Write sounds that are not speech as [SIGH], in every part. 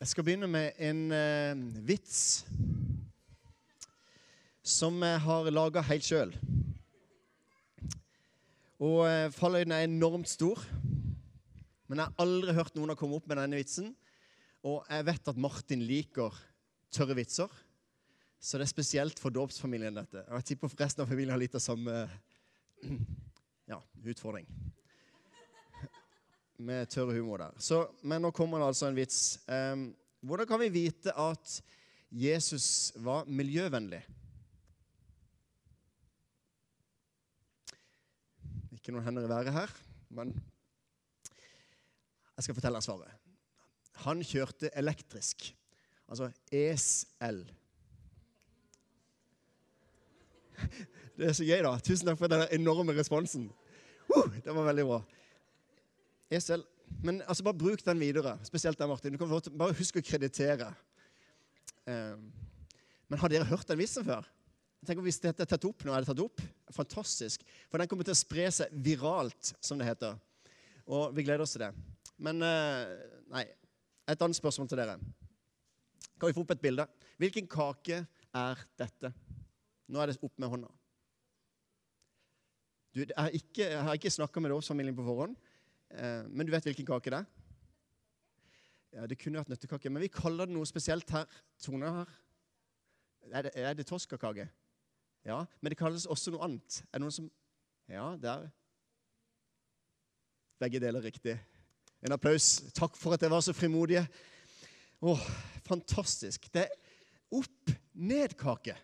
Jeg skal begynne med en eh, vits som jeg har laga helt sjøl. Og eh, falløyden er enormt stor. Men jeg har aldri hørt noen ha kommet opp med denne vitsen. Og jeg vet at Martin liker tørre vitser, så det er spesielt for dåpsfamilien, dette. Og jeg tipper resten av familien har litt av samme [CLEARS THROAT] ja, utfordring med tørr humor der. Så, men nå kommer det altså en vits. Um, hvordan kan vi vite at Jesus var miljøvennlig? Ikke noen hender i været her, men jeg skal fortelle deg svaret. Han kjørte elektrisk, altså ESL. Det er så gøy, da. Tusen takk for den enorme responsen. Uh, det var veldig bra. ESL. Men altså, bare bruk den videre. Spesielt der, Martin. Du kan Bare husk å kreditere. Um, men har dere hørt den vitsen før? Tenk om Hvis dette er tatt opp nå, er det tatt opp. Fantastisk. For den kommer til å spre seg viralt, som det heter. Og vi gleder oss til det. Men uh, nei, et annet spørsmål til dere. Kan vi få opp et bilde? Hvilken kake er dette? Nå er det opp med hånda. Du, jeg, har ikke, jeg ikke snakka med Dovsfamilien på forhånd. Eh, men du vet hvilken kake det er? Ja, Det kunne vært nøttekake, men vi kaller det noe spesielt her. Tone her. Er det, er det toskakake? Ja, men det kalles også noe annet. Er det noen som Ja, det er Begge deler riktig. En applaus. Takk for at dere var så frimodige. Åh, fantastisk. Det er opp-ned-kake.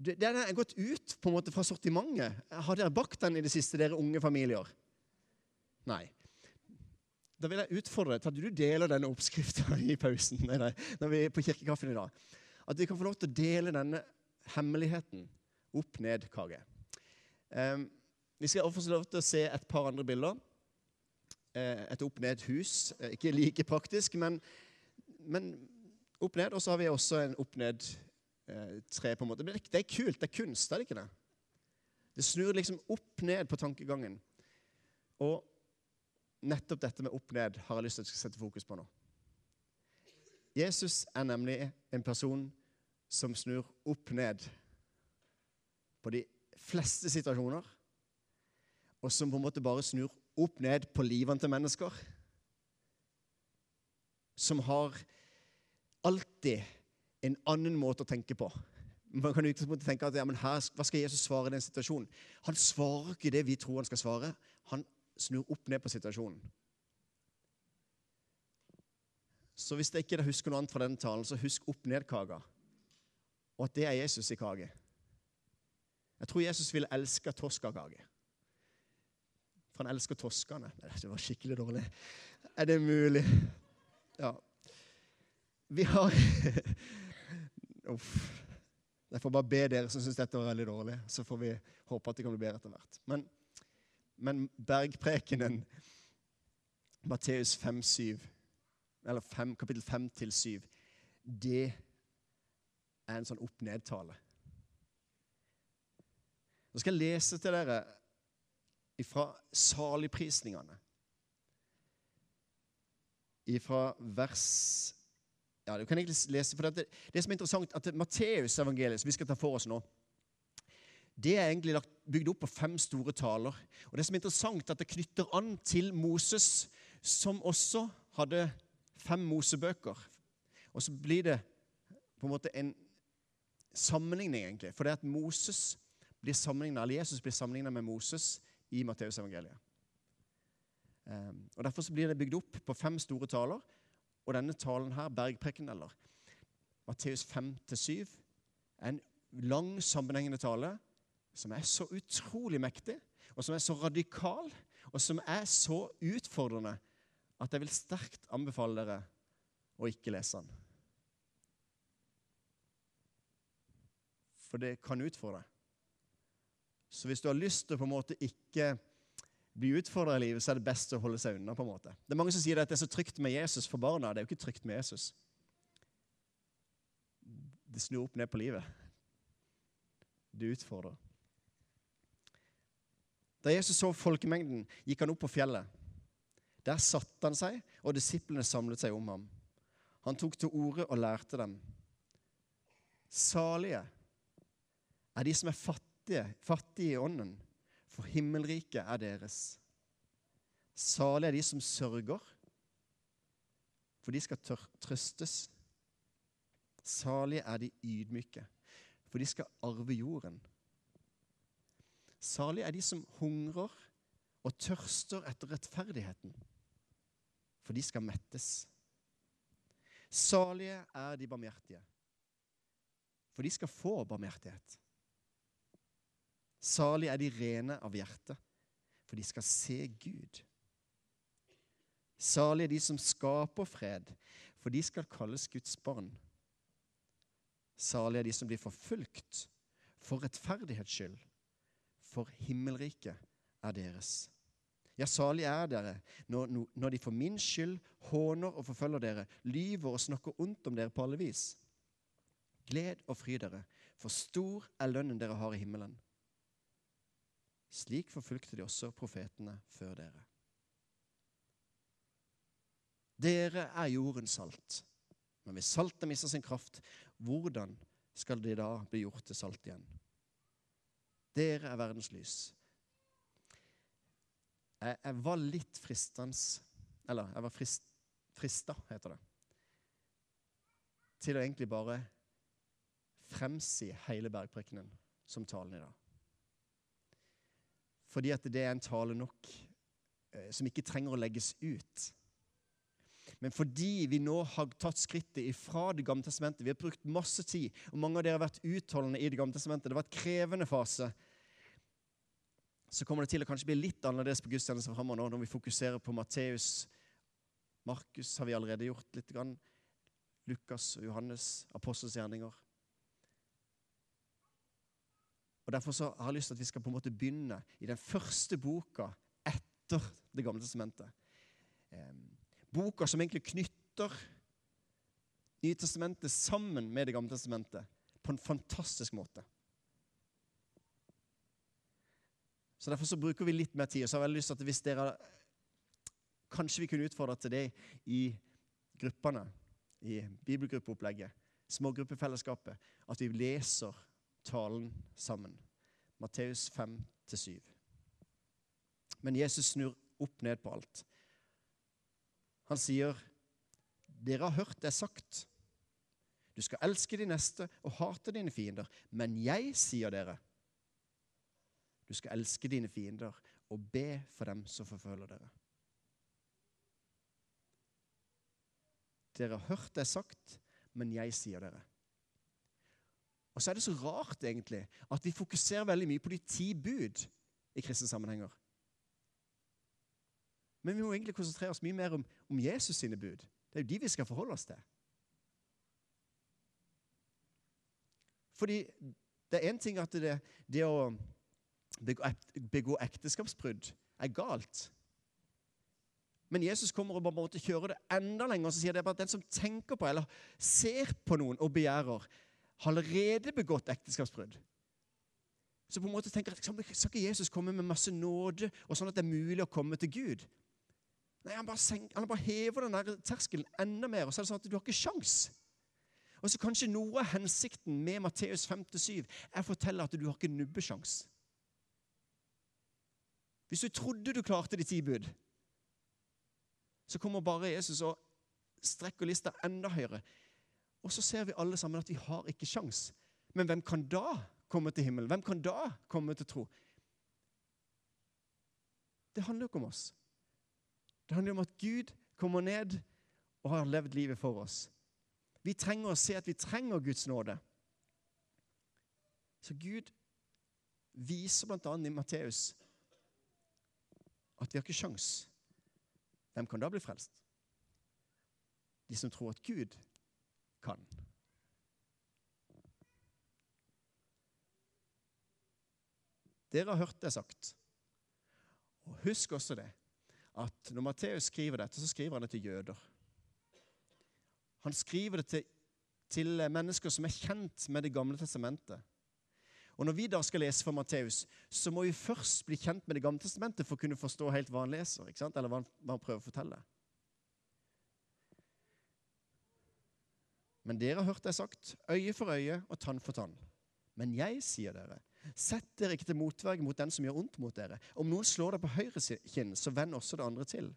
Den er gått ut på en måte fra sortimentet. Har dere bakt den i det siste, dere unge familier? Nei. Da vil jeg utfordre deg til at du deler denne oppskrifta i pausen nei, når vi er på kirkekaffen i dag. At vi kan få lov til å dele denne hemmeligheten opp-ned-kake. Um, vi skal også få lov til å se et par andre bilder. Uh, et opp-ned-hus. Uh, ikke like praktisk, men, men opp-ned. Og så har vi også en opp-ned-tre. på en måte. Det, det, er kult. Det er kunst, er det ikke det? Det snur liksom opp-ned på tankegangen. Og nettopp dette med opp-ned har jeg lyst til å sette fokus på nå. Jesus er nemlig en person som snur opp-ned på de fleste situasjoner, og som på en måte bare snur opp-ned på livene til mennesker. Som har alltid en annen måte å tenke på. Man kan tenke at ja, her, Hva skal Jesus svare i den situasjonen? Han svarer ikke det vi tror han skal svare. Han snur opp ned på situasjonen. Så hvis dere ikke husker noe annet fra den talen, så husk opp ned-kaka. Og at det er Jesus i kake. Jeg tror Jesus ville elske toskakake. For han elsker toskene. Det var skikkelig dårlig. Er det mulig? Ja. Vi har [LAUGHS] Uff. Jeg får bare be dere som syns dette var veldig dårlig, så får vi håpe at det kan bli bedre etter hvert. Men men bergprekenen, Matteus 5-7, eller 5, kapittel 5-7, det er en sånn opp-ned-tale. Nå skal jeg lese til dere fra saligprisningene. Fra vers Ja, du kan egentlig lese, for det, det som er interessant, at Matteus evangeliet, som vi skal ta for oss nå, det er egentlig bygd opp på fem store taler. Og Det som er interessant, er at det knytter an til Moses, som også hadde fem Mosebøker. Og så blir det på en måte en sammenligning, egentlig. For det at Moses blir eller Jesus blir sammenligna med Moses i Matteusevangeliet. Um, og Derfor så blir det bygd opp på fem store taler. Og denne talen her, bergpreken, eller Matteus 5-7, er en lang, sammenhengende tale som er så utrolig mektig, og som er så radikal, og som er så utfordrende at jeg vil sterkt anbefale dere å ikke lese den. For det kan utfordre. Så hvis du har lyst til å på en måte ikke bli utfordra i livet, så er det best å holde seg unna. på en måte. Det er Mange som sier at det er så trygt med Jesus for barna. Det er jo ikke trygt med Jesus. Det snur opp ned på livet. Det utfordrer. Da Jesus så folkemengden, gikk han opp på fjellet. Der satte han seg og disiplene samlet seg om ham. Han tok til orde og lærte dem. Salige er de som er fattige, fattige i ånden, for himmelriket er deres. Salige er de som sørger, for de skal trøstes. Salige er de ydmyke, for de skal arve jorden. Salige er de som hungrer og tørster etter rettferdigheten, for de skal mettes. Salige er de barmhjertige, for de skal få barmhjertighet. Salige er de rene av hjerte, for de skal se Gud. Salige er de som skaper fred, for de skal kalles Guds barn. Salige er de som blir forfulgt for rettferdighets skyld, for himmelriket er deres. Ja, salige er dere når, når de for min skyld håner og forfølger dere, lyver og snakker ondt om dere på alle vis. Gled og fry dere, for stor er lønnen dere har i himmelen. Slik forfulgte de også profetene før dere. Dere er jordens salt. Men hvis saltet mister sin kraft, hvordan skal det da bli gjort til salt igjen? Dere er verdens lys. Jeg, jeg var litt fristende Eller jeg var frist, frista, heter det. Til å egentlig bare fremsi hele bergprekenen som talen i dag. Fordi at det er en tale nok eh, som ikke trenger å legges ut. Men fordi vi nå har tatt skrittet ifra Det gamle testamentet Vi har brukt masse tid, og mange av dere har vært utholdende i Det gamle testamentet. Det har vært krevende fase. Så kommer det til å kanskje bli litt annerledes på gudstjenesten framover nå, når vi fokuserer på Matteus. Markus har vi allerede gjort litt. Grann. Lukas og Johannes, apostels gjerninger. Og Derfor så har jeg lyst til at vi skal på en måte begynne i den første boka etter Det gamle testamentet boka som egentlig knytter Nytestamentet sammen med Det gamle testamentet på en fantastisk måte. Så Derfor så bruker vi litt mer tid. og så har jeg lyst til at hvis dere Kanskje vi kunne utfordre til det i gruppene, i bibelgruppeopplegget, smågruppefellesskapet, at vi leser talen sammen. Matteus 5-7. Men Jesus snur opp ned på alt. Han sier, 'Dere har hørt det sagt.' Du skal elske de neste og hate dine fiender. Men jeg sier dere, du skal elske dine fiender og be for dem som forfølger dere. Dere har hørt det sagt, men jeg sier dere. Og så er det så rart egentlig at vi fokuserer veldig mye på de ti bud i kristne sammenhenger. Men vi må egentlig konsentrere oss mye mer om, om Jesus sine bud. Det er jo de vi skal forholde oss til. Fordi det er én ting at det, det å begå, ekteskapsbrudd er galt. Men Jesus kommer og på en måte kjører det enda lenger og så sier det at den som tenker på eller ser på noen og begjærer, har allerede begått ekteskapsbrudd. Så på en måte tenker jeg, Skal ikke Jesus komme med masse nåde, og sånn at det er mulig å komme til Gud? Nei, han bare, senker, han bare hever den der terskelen enda mer, og så er det sånn at du har ikke sjans. Og så Kanskje noe av hensikten med Matteus 5-7 er å fortelle at du har ikke nubbesjans. Hvis du trodde du klarte de ti bud, så kommer bare Jesus og strekker lista enda høyere. Og så ser vi alle sammen at vi har ikke sjans. Men hvem kan da komme til himmelen? Hvem kan da komme til tro? Det handler jo ikke om oss. Det handler om at Gud kommer ned og har levd livet for oss. Vi trenger å se at vi trenger Guds nåde. Så Gud viser bl.a. i Matteus at vi har ikke sjans. Hvem kan da bli frelst? De som tror at Gud kan. Dere har hørt det sagt. Og husk også det at når Matteus skriver dette, så skriver han det til jøder. Han skriver det til, til mennesker som er kjent med Det gamle testamentet. Og Når vi da skal lese for Matteus, så må vi først bli kjent med Det gamle testamentet for å kunne forstå helt hva han leser, ikke sant? eller hva han, hva han prøver å fortelle. Men dere har hørt det sagt, øye for øye og tann for tann. Men jeg sier dere, sett dere ikke til motverge mot den som gjør ondt mot dere. Om noen slår deg på høyre kinn, så vend også det andre til.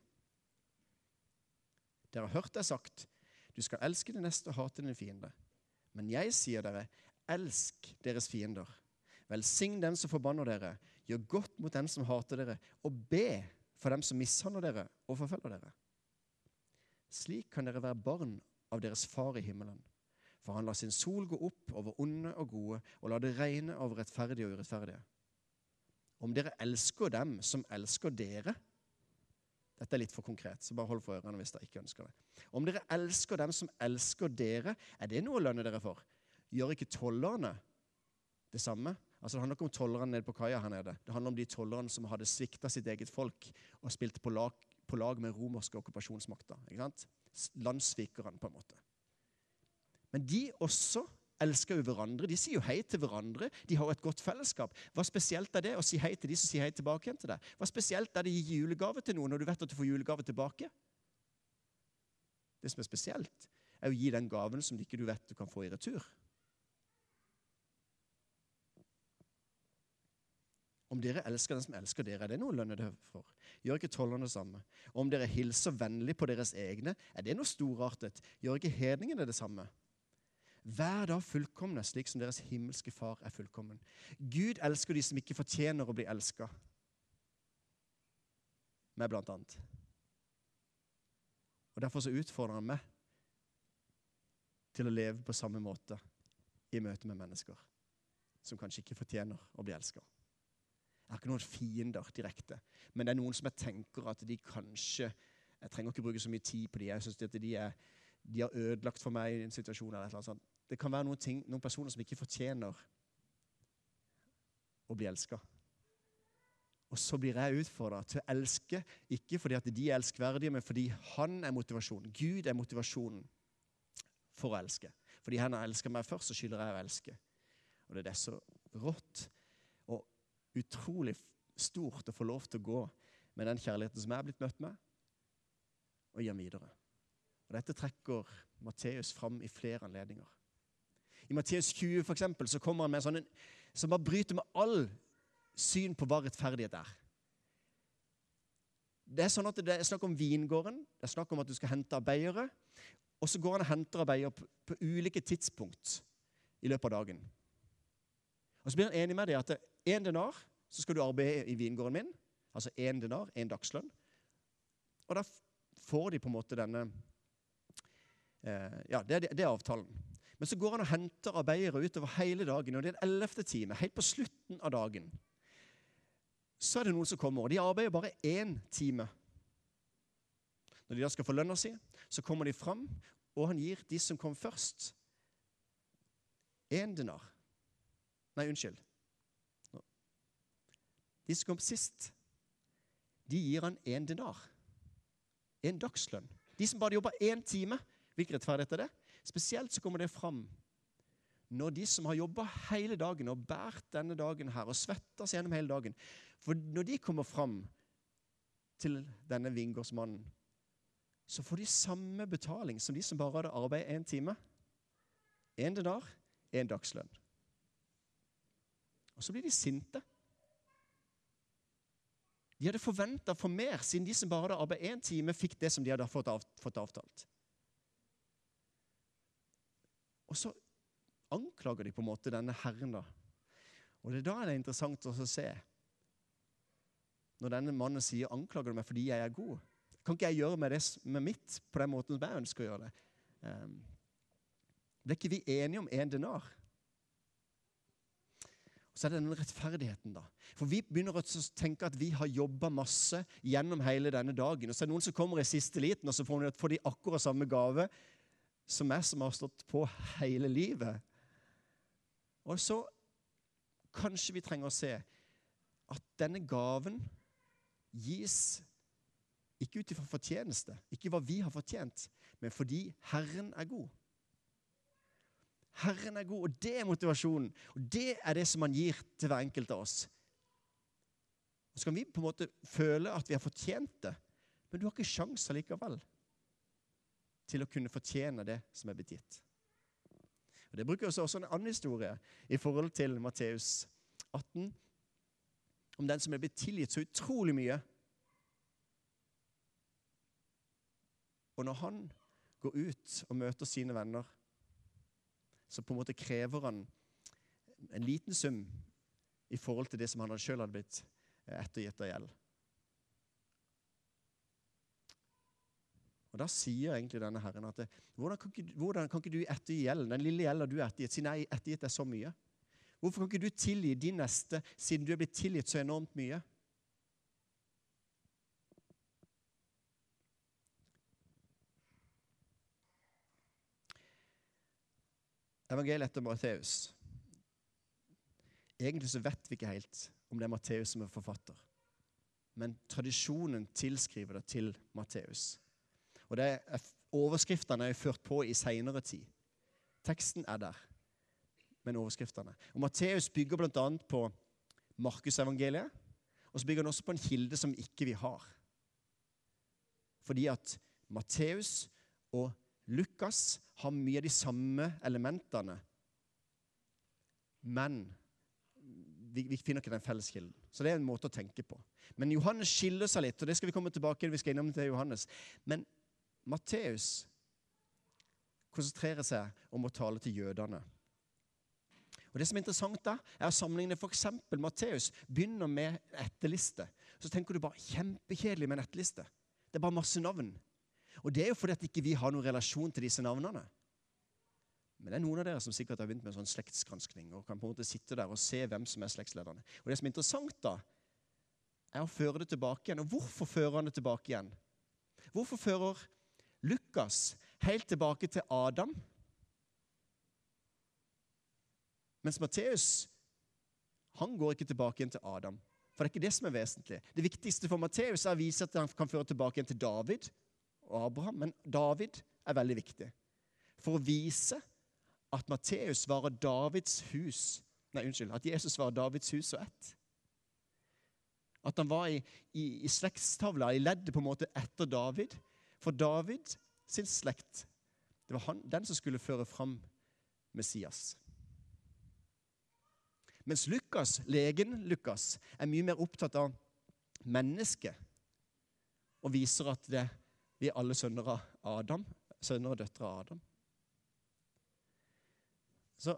Dere har hørt det sagt, du skal elske din neste og hate din fiende. Men jeg sier dere, elsk deres fiender. Velsign den som forbanner dere, gjør godt mot den som hater dere, og be for dem som mishandler dere og forfølger dere. Slik kan dere være barn av deres far i himmelen. For han lar sin sol gå opp over onde og gode, og lar det regne over rettferdige og urettferdige. Om dere elsker dem som elsker dere Dette er litt for konkret, så bare hold for ørene hvis dere ikke ønsker det. Om dere elsker dem som elsker dere, er det noe å lønne dere for? Gjør ikke tollerne det samme? Altså Det handler ikke om tollerne nede på kaia her nede. Det handler om de tollerne som hadde svikta sitt eget folk og spilte på lag, på lag med romerske okkupasjonsmakter. Landssvikerne, på en måte. Men de også elsker jo hverandre. De sier jo hei til hverandre. De har jo et godt fellesskap. Hva spesielt er det å si hei til de som sier hei tilbake igjen til deg? Hva spesielt er det å gi julegave til noen når du vet at du får julegave tilbake? Det som er spesielt, er å gi den gaven som ikke du vet du kan få i retur. Om dere elsker den som elsker dere, er det noe å lønne det for? Gjør ikke tollerne det samme? Og om dere hilser vennlig på deres egne, er det noe storartet? Gjør ikke hedningene det samme? Vær da fullkomne, slik som deres himmelske Far er fullkommen. Gud elsker de som ikke fortjener å bli elska. Meg, blant annet. Og Derfor så utfordrer han meg til å leve på samme måte i møte med mennesker som kanskje ikke fortjener å bli elska. Jeg har ikke noen fiender direkte, men det er noen som jeg tenker at de kanskje Jeg trenger ikke bruke så mye tid på dem. Jeg synes at de, de har ødelagt for meg i en situasjon. eller et sånt. Det kan være noen, ting, noen personer som ikke fortjener å bli elska. Og så blir jeg utfordra til å elske, ikke fordi at de er elskverdige, men fordi han er motivasjonen. Gud er motivasjonen for å elske. Fordi han har elska meg først, så skylder jeg å elske. Og det er så rått og utrolig stort å få lov til å gå med den kjærligheten som jeg er blitt møtt med, og gi den videre. Og Dette trekker Matteus fram i flere anledninger. I Matteus 20 for eksempel, så kommer han med en sånn som bare bryter med all syn på hva rettferdighet er. Det er sånn at det er snakk om vingården, det er snakk om at du skal hente arbeidere. Og så går han og henter arbeidere på, på ulike tidspunkt i løpet av dagen. Og Så blir han enig med deg at én denar så skal du arbeide i vingården min. Altså én denar, én dagslønn. Og da får de på en måte denne eh, Ja, det, det, er avtalen. Men så går han og henter arbeidere utover hele dagen, og det er den ellevte time, helt på slutten av dagen. Så er det noen som kommer, og de arbeider bare én time. Når de da skal få lønna si, så kommer de fram, og han gir de som kom først, én denar. Nei, unnskyld. De som kom sist, de gir han én dinar. En dagslønn. De som bare jobber én time. Hvilken rettferdighet er det? Spesielt så kommer det fram når de som har jobba hele dagen og båret denne dagen her og svetta seg gjennom hele dagen For når de kommer fram til denne vingårdsmannen, så får de samme betaling som de som bare hadde arbeidet én time. Én denar, én dagslønn. Og så blir de sinte. De hadde forventa for mer, siden de som bare hadde arbeidet én time, fikk det som de hadde fått avtalt. Og så anklager de på en måte denne herren. da. Og det er da det er interessant å se. Når denne mannen sier 'anklager du meg fordi jeg er god', kan ikke jeg gjøre med det med mitt på den måten som jeg ønsker å gjøre det? Um, ble ikke vi enige om én denar? Og så er det den rettferdigheten, da. For vi begynner å tenke at vi har jobba masse gjennom hele denne dagen. Og så er det noen som kommer i siste liten, og så får de akkurat samme gave som jeg, som har stått på hele livet. Og så kanskje vi trenger å se at denne gaven gis ikke ut ifra fortjeneste, ikke hva vi har fortjent, men fordi Herren er god. Herren er god, og det er motivasjonen. Og det er det som han gir til hver enkelt av oss. Og Så kan vi på en måte føle at vi har fortjent det, men du har ikke sjanse likevel til å kunne fortjene det som er blitt gitt. Og Det bruker også en annen historie i forhold til Matteus 18, om den som er blitt tilgitt så utrolig mye. Og når han går ut og møter sine venner, så på en måte krever han en liten sum i forhold til det som han sjøl hadde blitt ettergitt av gjeld. Og Da sier egentlig denne herren at hvordan kan ikke, hvordan kan ikke du ettergi gjelden, den lille gjelden du er ettergitt, siden jeg har ettergitt deg så mye? Hvorfor kan ikke du tilgi din neste, siden du er blitt tilgitt så enormt mye? Evangeliet etter Matteus. Egentlig så vet vi ikke helt om det er Matteus som er forfatter. Men tradisjonen tilskriver det til Matteus. Og det er, Overskriftene er ført på i seinere tid. Teksten er der, men overskriftene. Og Matteus bygger bl.a. på Markusevangeliet, og så bygger han også på en kilde som ikke vi har. Fordi at Matteus og Lukas har mye av de samme elementene, men vi, vi finner ikke den felleskilden. Så det er en måte å tenke på. Men Johannes skiller seg litt, og det skal vi komme tilbake til. vi skal innom til Johannes. Men Matteus konsentrerer seg om å tale til jødene. Og Det som er interessant da, er å sammenligne f.eks. Matteus begynner med etterliste. Så tenker du bare kjempekjedelig med en etterliste. Det er bare masse navn. Og det er jo fordi at ikke vi har noen relasjon til disse navnene. Men det er noen av dere som sikkert har begynt med en sånn slektsgranskning og kan på en måte sitte der og se hvem som er slektslederne. Og Det som er interessant, da, er å føre det tilbake igjen. Og hvorfor fører han det tilbake igjen? Hvorfor fører Lukas helt tilbake til Adam. Mens Matteus han går ikke tilbake igjen til Adam. For det er ikke det som er vesentlig. Det viktigste for Matteus er å vise at han kan føre tilbake igjen til David og Abraham. Men David er veldig viktig. For å vise at Matteus var Davids hus Nei, unnskyld. At Jesus var Davids hus og ett. At han var i, i, i slektstavla, i leddet på en måte etter David. For David sin slekt, det var han, den som skulle føre fram Messias. Mens Lukas, legen Lukas er mye mer opptatt av mennesket og viser at det, vi er alle sønner av Adam, sønner og døtre av Adam. Så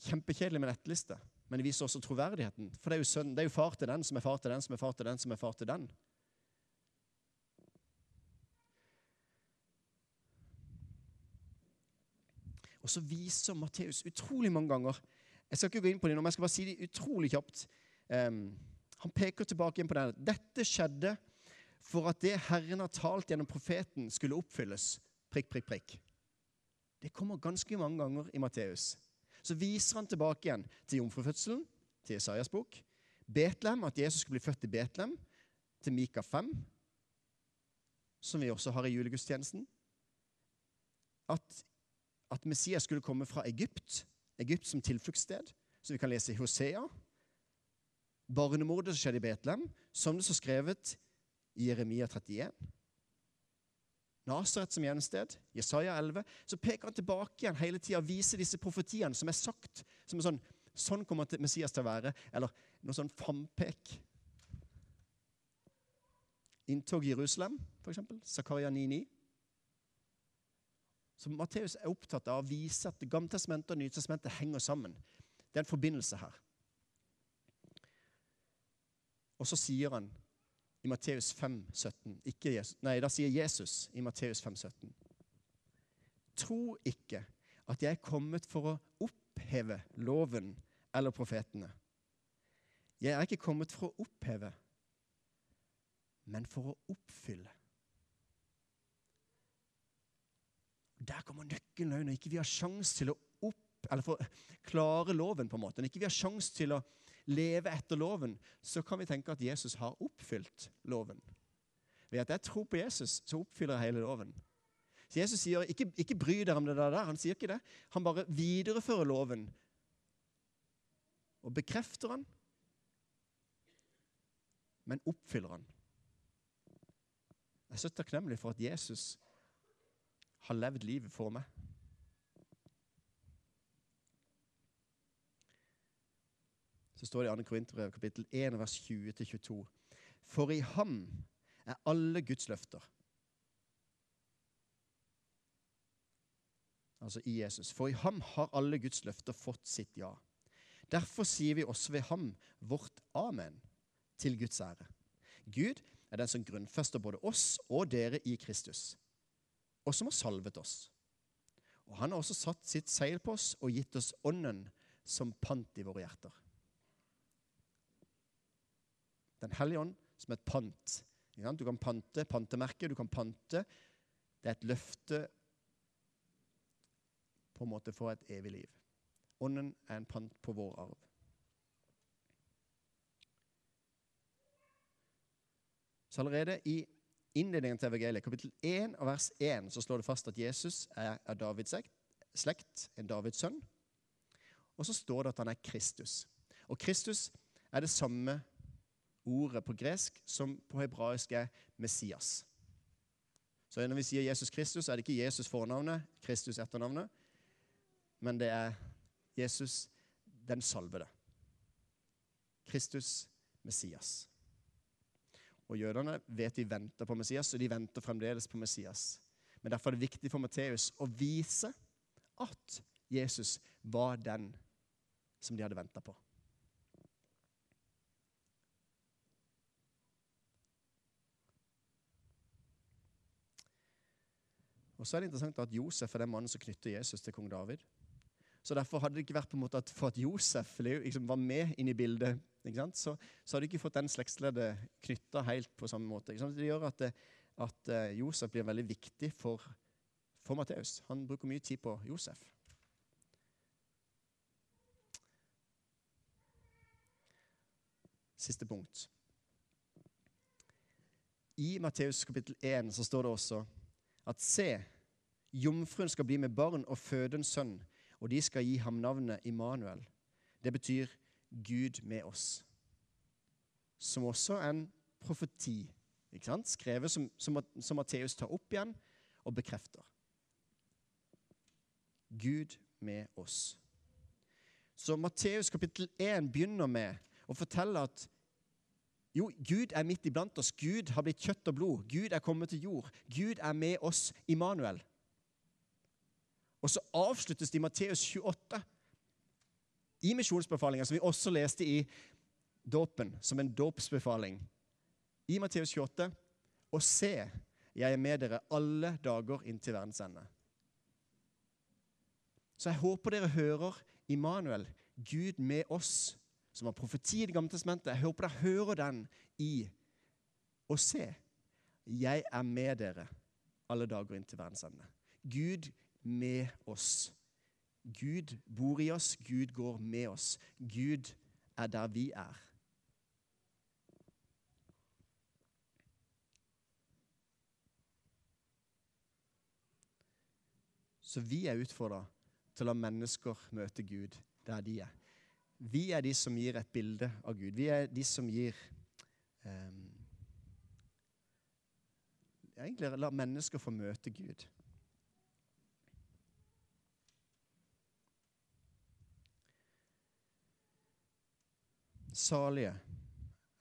Kjempekjedelig med nettliste, men det viser også troverdigheten. For det er, jo sønnen, det er jo far til den som er far til den som er far til den som er far til den. Og så viser Matteus utrolig mange ganger Jeg skal ikke gå inn på det nå, men jeg skal bare si det utrolig kjapt. Um, han peker tilbake inn på det. Dette skjedde for at det Herren har talt gjennom profeten, skulle oppfylles. Prikk, prikk, prikk. Det kommer ganske mange ganger i Matteus. Så viser han tilbake igjen til jomfrufødselen, til Isaias bok. Betlehem, at Jesus skulle bli født i Betlehem, til Mika 5, som vi også har i julegudstjenesten. At at Messias skulle komme fra Egypt, Egypt som tilfluktssted, som vi kan lese i Hosea. Barnemordet som skjedde i Betlehem, som det så skrevet i Jeremia 31. Nasaret som gjensted, Jesaja 11. Så peker han tilbake igjen hele tida og viser disse profetiene som er sagt. som er sånn, Sånn kommer Messias til å være. Eller noe sånn frampek. Inntog Jerusalem, f.eks. Zakaria 9,9. Så Matteus er opptatt av å vise at Gammeltestamentet og Nytestamentet henger sammen. Det er en forbindelse her. Og så sier han i Matteus 5, 17, Jesus, Nei, da sier Jesus i Matteus 5, 17 Tro ikke at jeg er kommet for å oppheve loven eller profetene. Jeg er ikke kommet for å oppheve, men for å oppfylle. Der kommer nøkkelen ikke vi har sjanse til å opp, eller for, klare loven, på en måte, når ikke vi har sjanse til å leve etter loven, så kan vi tenke at Jesus har oppfylt loven. Ved at jeg tror på Jesus, så oppfyller jeg hele loven. Så Jesus sier ikke, ikke bry dere om det der. Han sier ikke det. Han bare viderefører loven og bekrefter han, men oppfyller han. Jeg er så takknemlig for at Jesus har levd livet for meg. Så står det i 2. Korinterbrev kapittel 1 vers 20-22. For i ham er alle Guds løfter. Altså i Jesus. For i ham har alle Guds løfter fått sitt ja. Derfor sier vi også ved ham vårt amen til Guds ære. Gud er den som grunnfester både oss og dere i Kristus og som har salvet oss. Og han har også satt sitt seil på oss og gitt oss ånden som pant i våre hjerter. Den hellige ånd som et pant. Du kan pante, pantemerket, du kan pante. Det er et løfte på en måte for et evig liv. Ånden er en pant på vår arv. Så allerede i innledningen til evangeliet, kapittel 1 og vers 1, så slår det fast at Jesus er av Davids slekt, en Davids sønn. Og så står det at han er Kristus. Og Kristus er det samme ordet på gresk som på hebraisk er Messias. Så når vi sier Jesus Kristus, er det ikke Jesus fornavnet, Kristus etternavnet, men det er Jesus den salvede. Kristus Messias. Og Jødene vet de venter på Messias, og de venter fremdeles på Messias. Men Derfor er det viktig for Matteus å vise at Jesus var den som de hadde venta på. Og så er det interessant at Josef er den mannen som knytter Jesus til kong David. Så Derfor hadde det ikke vært på en måte at for at Josef liksom var med inn i bildet, så, så hadde de ikke fått den slektsleddet knytta helt på samme måte. Det gjør at, at uh, Josef blir veldig viktig for, for Matteus. Han bruker mye tid på Josef. Siste punkt. I Matteus kapittel 1 så står det også at se, jomfruen skal bli med barn og føde en sønn og de skal gi ham navnet Immanuel. Det betyr Gud med oss. Som også en profeti, skrevet som, som, som Matteus tar opp igjen og bekrefter. Gud med oss. Så Matteus kapittel 1 begynner med å fortelle at jo, Gud er midt iblant oss. Gud har blitt kjøtt og blod. Gud er kommet til jord. Gud er med oss, Immanuel. Og så avsluttes det i Matteus 28, i misjonsbefalinga, som vi også leste i dåpen, som en dåpsbefaling. I Matteus 28. Og se, jeg er med dere alle dager inntil verdens ende. Så jeg håper dere hører Immanuel, Gud med oss, som har profeti i Det gamle testamentet. Jeg håper dere hører den i Og se, jeg er med dere alle dager inntil verdens ende. Gud med oss. Gud bor i oss, Gud går med oss. Gud er der vi er. Så vi er utfordra til å la mennesker møte Gud der de er. Vi er de som gir et bilde av Gud. Vi er de som gir um, Egentlig la mennesker få møte Gud. Salige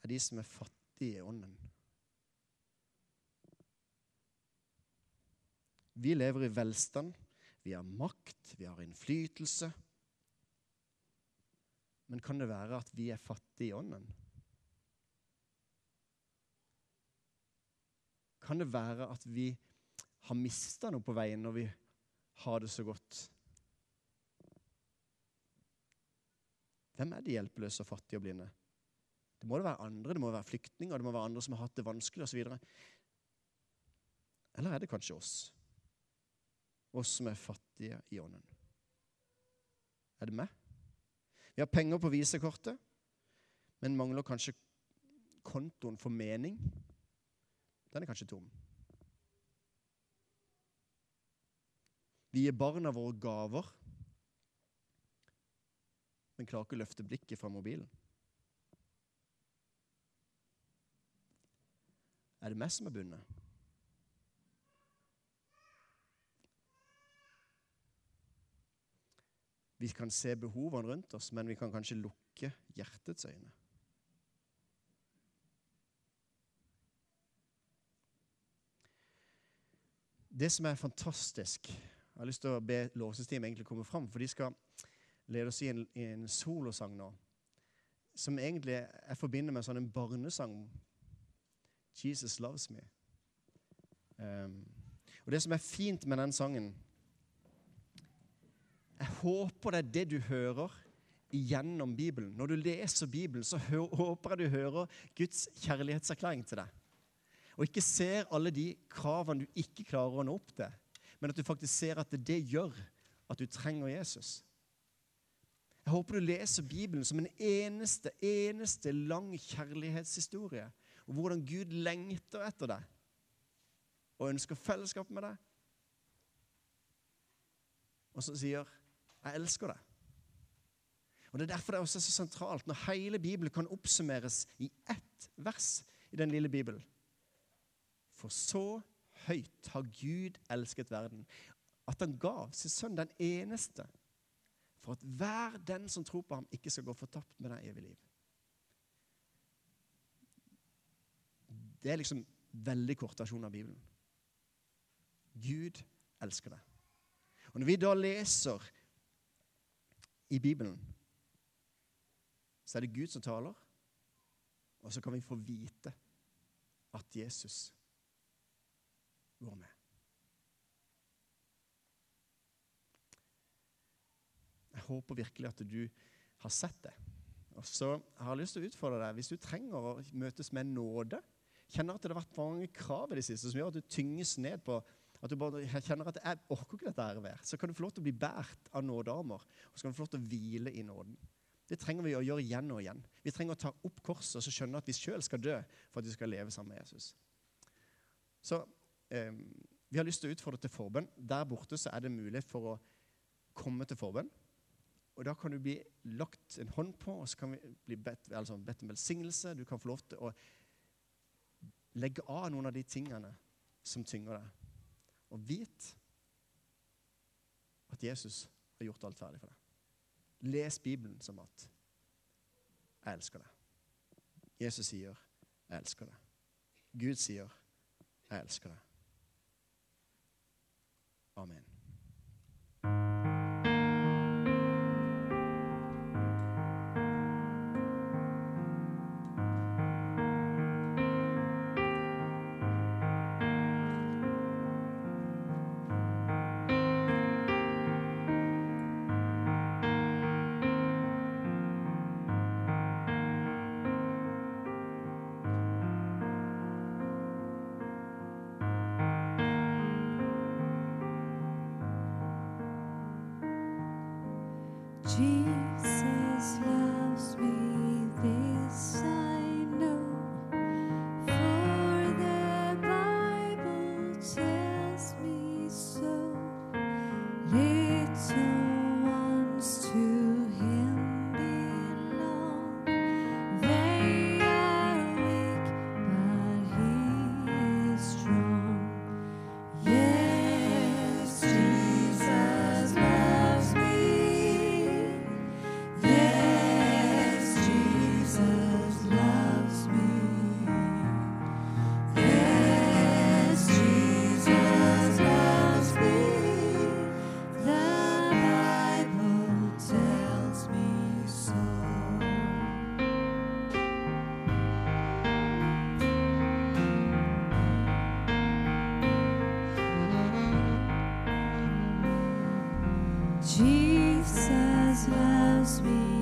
er de som er fattige i ånden. Vi lever i velstand, vi har makt, vi har innflytelse. Men kan det være at vi er fattige i ånden? Kan det være at vi har mista noe på veien når vi har det så godt? Hvem er de hjelpeløse og fattige og blinde? Det må det være andre, det må være flyktninger, det må være andre som har hatt det vanskelig osv. Eller er det kanskje oss? Oss som er fattige i ånden. Er det meg? Vi har penger på visekortet, men mangler kanskje kontoen for mening. Den er kanskje tom. Vi gir barna våre gaver men klarer ikke å løfte blikket fra mobilen. Er det meg som er bundet? Vi kan se behovene rundt oss, men vi kan kanskje lukke hjertets øyne. Det som er fantastisk Jeg har lyst til å be egentlig komme fram, for de skal lede oss i en, i en solosang nå. Som egentlig jeg forbinder med sånn en barnesang. 'Jesus loves me'. Um, og Det som er fint med den sangen Jeg håper det er det du hører gjennom Bibelen. Når du leser Bibelen, så håper jeg du hører Guds kjærlighetserklæring til deg. Og ikke ser alle de kravene du ikke klarer å nå opp til, men at du faktisk ser at det gjør at du trenger Jesus. Jeg håper du leser Bibelen som en eneste, eneste lang kjærlighetshistorie. Og hvordan Gud lengter etter deg og ønsker fellesskap med deg. Og så sier 'Jeg elsker deg'. Og Det er derfor det også er så sentralt når hele Bibelen kan oppsummeres i ett vers i den lille Bibelen. For så høyt har Gud elsket verden, at han gav sin sønn den eneste, for at hver den som tror på ham, ikke skal gå fortapt med det evige liv. Det er liksom veldig kort versjon av Bibelen. Gud elsker deg. Og Når vi da leser i Bibelen, så er det Gud som taler, og så kan vi få vite at Jesus går med. Jeg håper virkelig at du har sett det. Og så har jeg lyst til å utfordre deg, Hvis du trenger å møtes med nåde, kjenner at det har vært mange krav i det siste som gjør at du tynges ned på at du bare kjenner at jeg orker ikke dette her mer, så kan du få lov til å bli båret av nådearmer. Og så kan du få lov til å hvile i nåden. Det trenger vi å gjøre igjen og igjen. Vi trenger å ta opp korset og så skjønne at vi sjøl skal dø for at vi skal leve sammen med Jesus. Så eh, vi har lyst til å utfordre til forbønn. Der borte så er det mulighet for å komme til forbønn. Og Da kan du bli lagt en hånd på, og så kan vi bli bedt, altså bedt om velsignelse. Du kan få lov til å legge av noen av de tingene som tynger deg. Og vit at Jesus har gjort alt ferdig for deg. Les Bibelen som at 'Jeg elsker deg'. Jesus sier 'Jeg elsker deg'. Gud sier 'Jeg elsker deg'. Amen. Jesus loves me, this I Jesus loves me.